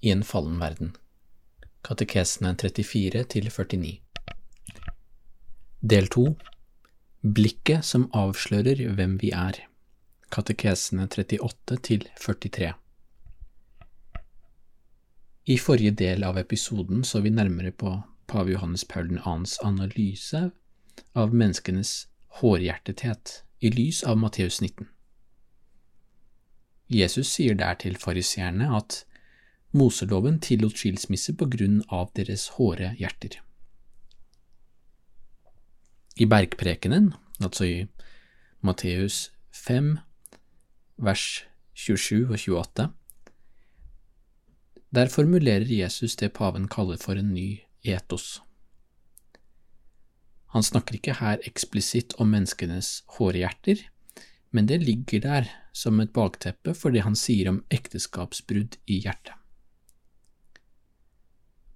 i en fallen verden. Katekesene 34 til 49. Del 2 Blikket som avslører hvem vi er. Katekesene 38 til 43. I forrige del av episoden så vi nærmere på pave Johannes Paul 2.s analyse av menneskenes hårhjertethet i lys av Matteus 19. Jesus sier der til fariseerne at Moseloven tillot skilsmisse på grunn av deres hårde hjerter. I bergprekenen, altså i Matteus 5, vers 27 og 28, der formulerer Jesus det paven kaller for en ny etos. Han snakker ikke her eksplisitt om menneskenes hårde hjerter, men det ligger der som et bakteppe for det han sier om ekteskapsbrudd i hjertet.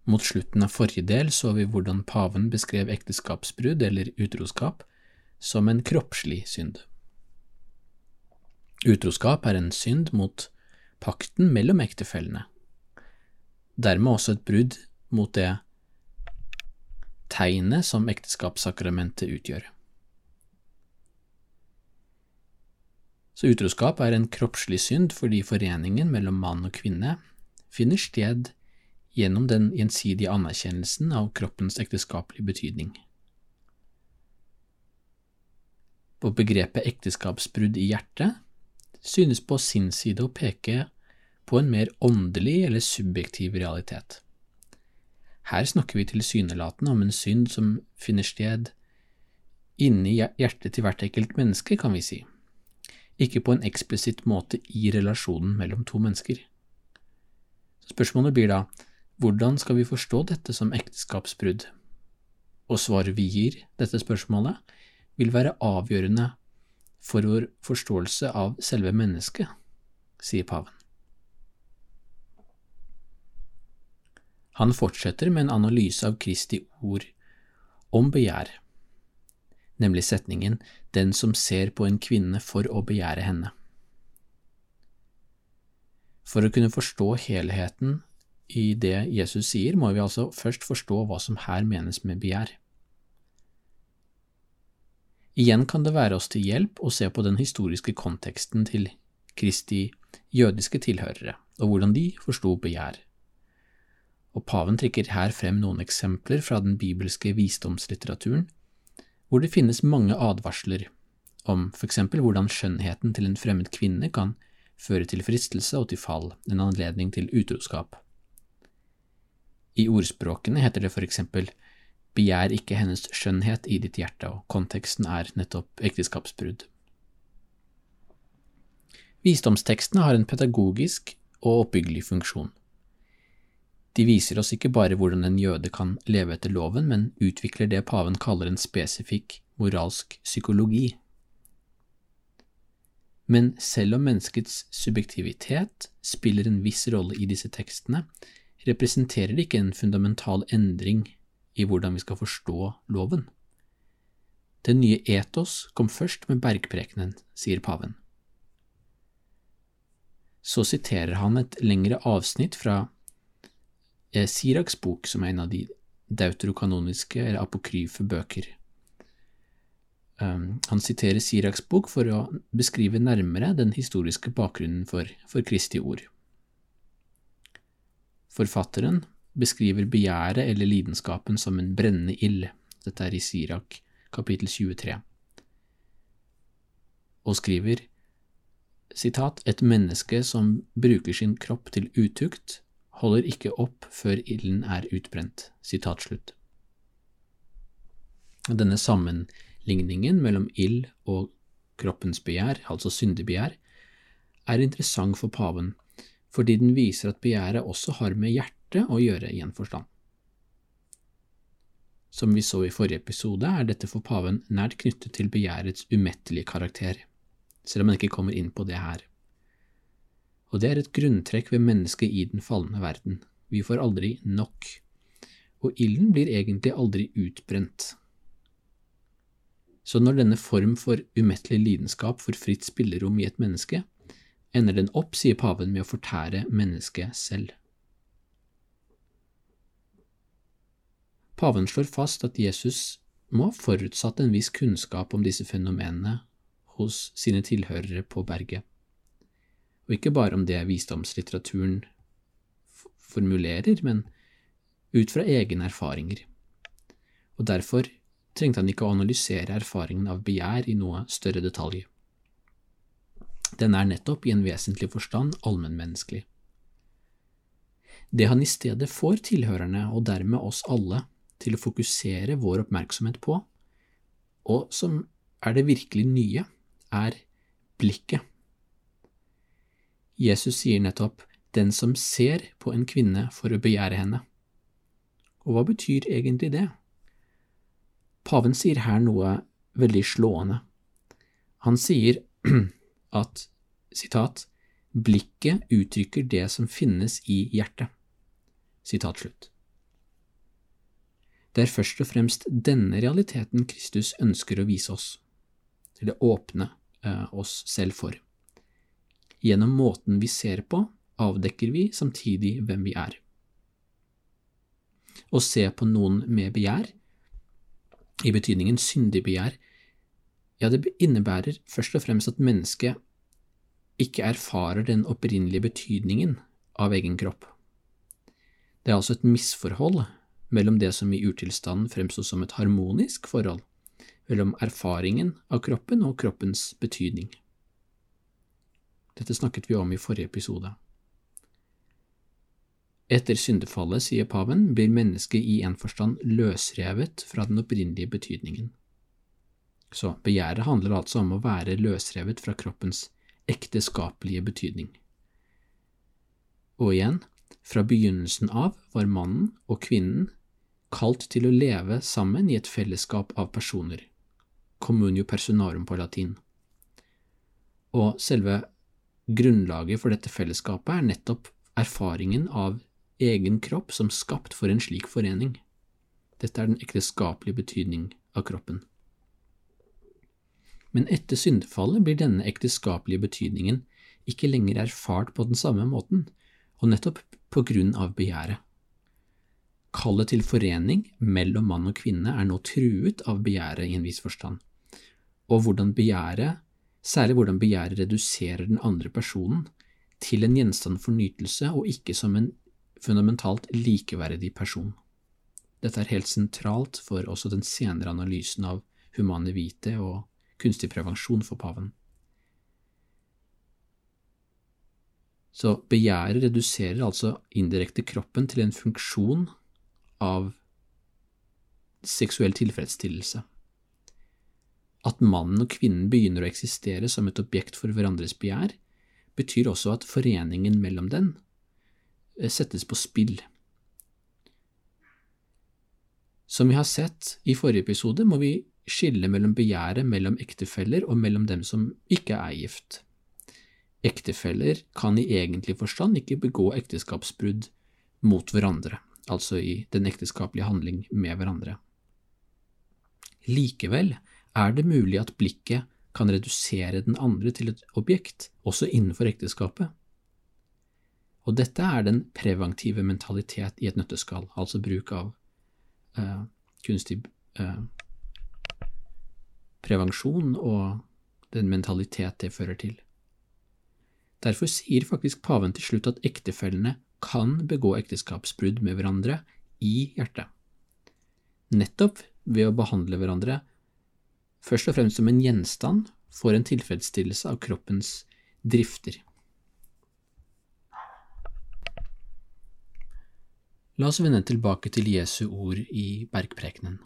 Mot slutten av forrige del så vi hvordan paven beskrev ekteskapsbrudd eller utroskap som en kroppslig synd. Utroskap er en synd mot pakten mellom ektefellene, dermed også et brudd mot det tegnet som ekteskapssakramentet utgjør. Så utroskap er en kroppslig synd fordi foreningen mellom mann og kvinne finner sted gjennom den gjensidige anerkjennelsen av kroppens ekteskapelige betydning. På begrepet ekteskapsbrudd i hjertet synes på sin side å peke på en mer åndelig eller subjektiv realitet. Her snakker vi tilsynelatende om en synd som finner sted inni hjertet til hvert enkelt menneske, kan vi si ikke på en eksplisitt måte i relasjonen mellom to mennesker. Spørsmålet blir da, hvordan skal vi forstå dette som ekteskapsbrudd? Og svaret vi gir dette spørsmålet, vil være avgjørende for vår forståelse av selve mennesket, sier paven. Han fortsetter med en analyse av Kristi ord om begjær nemlig setningen Den som ser på en kvinne for å begjære henne. For å kunne forstå helheten i det Jesus sier, må vi altså først forstå hva som her menes med begjær. Igjen kan det være oss til hjelp å se på den historiske konteksten til Kristi jødiske tilhørere, og hvordan de forsto begjær. Og paven trekker her frem noen eksempler fra den bibelske visdomslitteraturen hvor det finnes mange advarsler om eksempel hvordan skjønnheten til en fremmed kvinne kan føre til fristelse og til fall, en anledning til utroskap. I ordspråkene heter det for eksempel begjær ikke hennes skjønnhet i ditt hjerte, og konteksten er nettopp ekteskapsbrudd. Visdomstekstene har en pedagogisk og oppbyggelig funksjon. De viser oss ikke bare hvordan en jøde kan leve etter loven, men utvikler det paven kaller en spesifikk moralsk psykologi. Men selv om menneskets subjektivitet spiller en viss rolle i disse tekstene, representerer det ikke en fundamental endring i hvordan vi skal forstå loven. Det nye etos kom først med bergprekenen, sier paven. Så siterer han et lengre avsnitt fra Eh, Siraks bok, som er en av de deuterokanoniske eller apokryfe bøker. Um, han siterer Siraks bok for å beskrive nærmere den historiske bakgrunnen for, for Kristi ord. Forfatteren beskriver begjæret eller lidenskapen som en brennende ild. Dette er i Sirak kapittel 23. Og skriver sitat, et menneske som bruker sin kropp til utukt, holder ikke opp før ilden er utbrent. Sitat slutt. Denne sammenligningen mellom ild og kroppens begjær, altså syndebegjær, er interessant for paven fordi den viser at begjæret også har med hjertet å gjøre i en forstand. Som vi så i forrige episode, er dette for paven nært knyttet til begjærets umettelige karakter, selv om han ikke kommer inn på det her. Og det er et grunntrekk ved mennesket i den falne verden. Vi får aldri nok, og ilden blir egentlig aldri utbrent. Så når denne form for umettelig lidenskap får fritt spillerom i et menneske, ender den opp, sier paven, med å fortære mennesket selv. Paven slår fast at Jesus må ha forutsatt en viss kunnskap om disse fenomenene hos sine tilhørere på berget, og ikke bare om det visdomslitteraturen formulerer, men ut fra egne erfaringer. Og derfor trengte han ikke å analysere erfaringen av begjær i noe større detalj. Den er nettopp i en vesentlig forstand allmennmenneskelig. Det han i stedet får tilhørerne, og dermed oss alle, til å fokusere vår oppmerksomhet på, og som er det virkelig nye, er blikket. Jesus sier nettopp den som ser på en kvinne for å begjære henne. Og hva betyr egentlig det? Paven sier her noe veldig slående. Han sier at sitat, blikket uttrykker det som finnes i hjertet. Sitat slutt. Det er først og fremst denne realiteten Kristus ønsker å vise oss, eller åpne eh, oss selv for. Gjennom måten vi ser på, avdekker vi samtidig hvem vi er. Å se på noen med begjær, i betydningen syndig begjær, ja, det innebærer først og fremst at mennesket ikke erfarer den opprinnelige betydningen av egen kropp. Det er altså et misforhold mellom det som i urtilstanden fremsto som et harmonisk forhold, mellom erfaringen av kroppen og kroppens betydning. Dette snakket vi om i forrige episode. Etter syndefallet, sier paven, blir mennesket i en forstand løsrevet fra den opprinnelige betydningen. Så begjæret handler altså om å være løsrevet fra kroppens ekteskapelige betydning. Og igjen, fra begynnelsen av var mannen og kvinnen kalt til å leve sammen i et fellesskap av personer, communio personarum på latin. Og selve grunnlaget for dette fellesskapet er nettopp erfaringen av egen kropp som skapt for en slik forening. Dette er den ekteskapelige betydning av kroppen. Men etter syndefallet blir denne ekteskapelige betydningen ikke lenger erfart på den samme måten, og nettopp på grunn av begjæret. Kallet til forening mellom mann og kvinne er nå truet av begjæret i en viss forstand, og hvordan begjæret, særlig hvordan begjæret reduserer den andre personen til en gjenstand for nytelse og ikke som en fundamentalt likeverdig person. Dette er helt sentralt for også den senere analysen av humane vite og kunstig prevensjon for paven. Så begjæret reduserer altså indirekte kroppen til en funksjon av seksuell tilfredsstillelse. At mannen og kvinnen begynner å eksistere som et objekt for hverandres begjær, betyr også at foreningen mellom dem Eh, settes på spill. Som vi har sett i forrige episode, må vi skille mellom begjæret mellom ektefeller og mellom dem som ikke er gift. Ektefeller kan i egentlig forstand ikke begå ekteskapsbrudd mot hverandre, altså i den ekteskapelige handling med hverandre. Likevel er det mulig at blikket kan redusere den andre til et objekt, også innenfor ekteskapet. Og dette er den preventive mentalitet i et nøtteskall, altså bruk av uh, kunstig uh, prevensjon og den mentalitet det fører til. Derfor sier faktisk paven til slutt at ektefellene kan begå ekteskapsbrudd med hverandre i hjertet, nettopp ved å behandle hverandre først og fremst som en gjenstand for en tilfredsstillelse av kroppens drifter. La oss vende tilbake til Jesu ord i bergprekenen.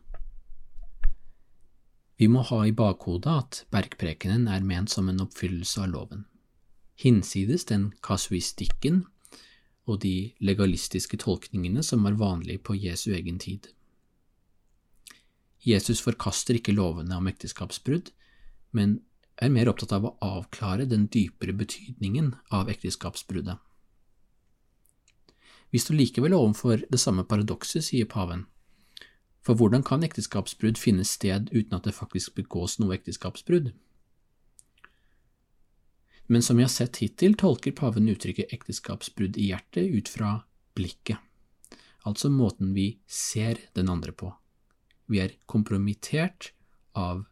Vi må ha i bakhodet at bergprekenen er ment som en oppfyllelse av loven. Hinsides den kasuistikken og de legalistiske tolkningene som var vanlige på Jesu egen tid. Jesus forkaster ikke lovene om ekteskapsbrudd, men er mer opptatt av å avklare den dypere betydningen av ekteskapsbruddet. Vi står likevel overfor det samme paradokset, sier paven. For hvordan kan ekteskapsbrudd finne sted uten at det faktisk begås noe ekteskapsbrudd? Men som vi har sett hittil, tolker paven uttrykket ekteskapsbrudd i hjertet ut fra blikket, altså måten vi ser den andre på. Vi er kompromittert av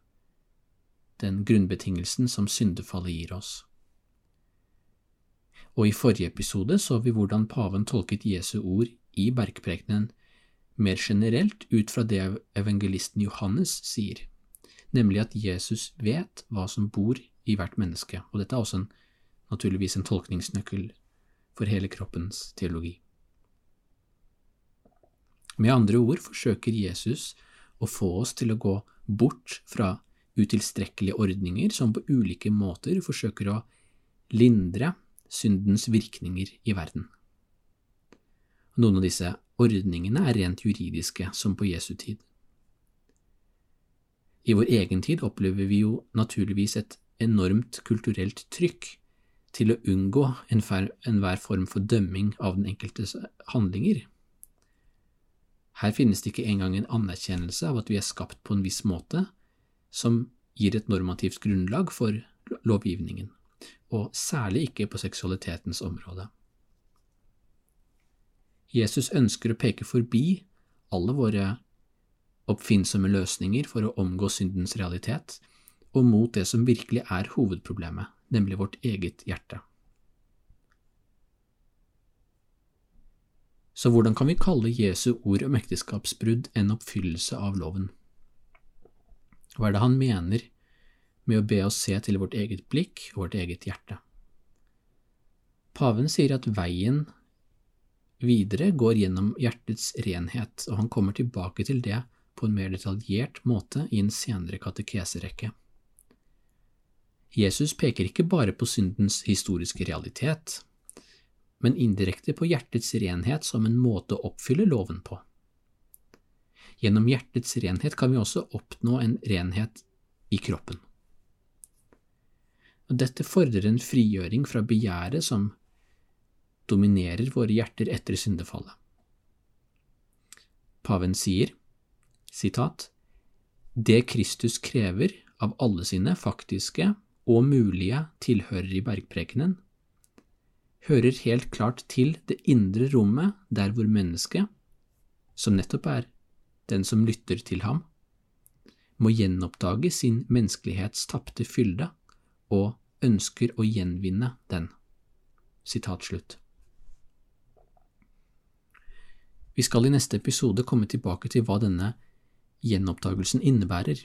den grunnbetingelsen som syndefallet gir oss. Og i forrige episode så vi hvordan paven tolket Jesu ord i bergprekenen mer generelt ut fra det evangelisten Johannes sier, nemlig at Jesus vet hva som bor i hvert menneske, og dette er også en, naturligvis en tolkningsnøkkel for hele kroppens teologi. Med andre ord forsøker Jesus å få oss til å gå bort fra utilstrekkelige ordninger som på ulike måter forsøker å lindre syndens virkninger i verden. Noen av disse ordningene er rent juridiske, som på Jesu tid. I vår egen tid opplever vi jo naturligvis et enormt kulturelt trykk til å unngå enhver form for dømming av den enkeltes handlinger. Her finnes det ikke engang en anerkjennelse av at vi er skapt på en viss måte, som gir et normativt grunnlag for lovgivningen, og særlig ikke på seksualitetens område. Jesus ønsker å peke forbi alle våre oppfinnsomme løsninger for å omgå syndens realitet, og mot det som virkelig er hovedproblemet, nemlig vårt eget hjerte. Så hvordan kan vi kalle Jesu ord om ekteskapsbrudd en oppfyllelse av loven? Hva er det han mener med å be oss se til vårt eget blikk og vårt eget hjerte? Paven sier at veien videre går gjennom hjertets renhet, og han kommer tilbake til det på en mer detaljert måte i en senere katekeserekke. Jesus peker ikke bare på syndens historiske realitet, men indirekte på hjertets renhet som en måte å oppfylle loven på. Gjennom hjertets renhet kan vi også oppnå en renhet i kroppen. Dette fordrer en frigjøring fra begjæret som dominerer våre hjerter etter syndefallet. Paven sier, sitat, Det Kristus krever av alle sine faktiske og mulige tilhører i bergprekenen, hører helt klart til det indre rommet der hvor mennesket, som nettopp er den som lytter til ham, må gjenoppdage sin menneskelighets tapte fylde og ønsker å gjenvinne den. Sitat slutt. Vi skal i neste episode komme tilbake til hva denne gjenoppdagelsen innebærer.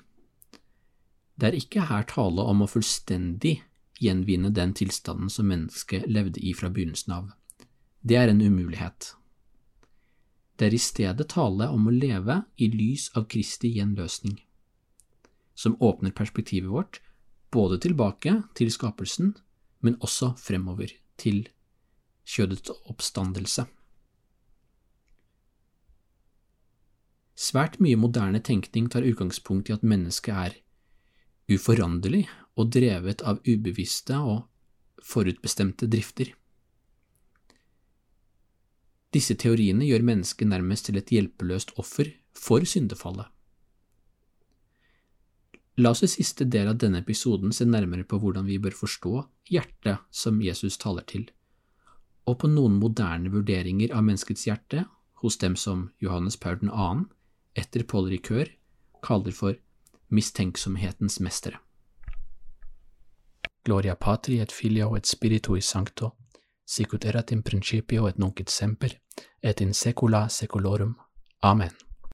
Det er ikke her tale om å fullstendig gjenvinne den tilstanden som mennesket levde i fra begynnelsen av. Det er en umulighet. Det er i stedet tale om å leve i lys av Kristi gjenløsning, som åpner perspektivet vårt både tilbake til skapelsen, men også fremover til kjødets oppstandelse. Svært mye moderne tenkning tar utgangspunkt i at mennesket er uforanderlig og drevet av ubevisste og forutbestemte drifter. Disse teoriene gjør mennesket nærmest til et hjelpeløst offer for syndefallet. La oss i siste del av denne episoden se nærmere på hvordan vi bør forstå hjertet som Jesus taler til, og på noen moderne vurderinger av menneskets hjerte hos dem som Johannes Paul 2., etter Paul Ricœur, kaller for mistenksomhetens mestere. Gloria patri et filio et spiritui sancto, sicut erat in principio et nunc et semper, et in saecula saeculorum. Amen.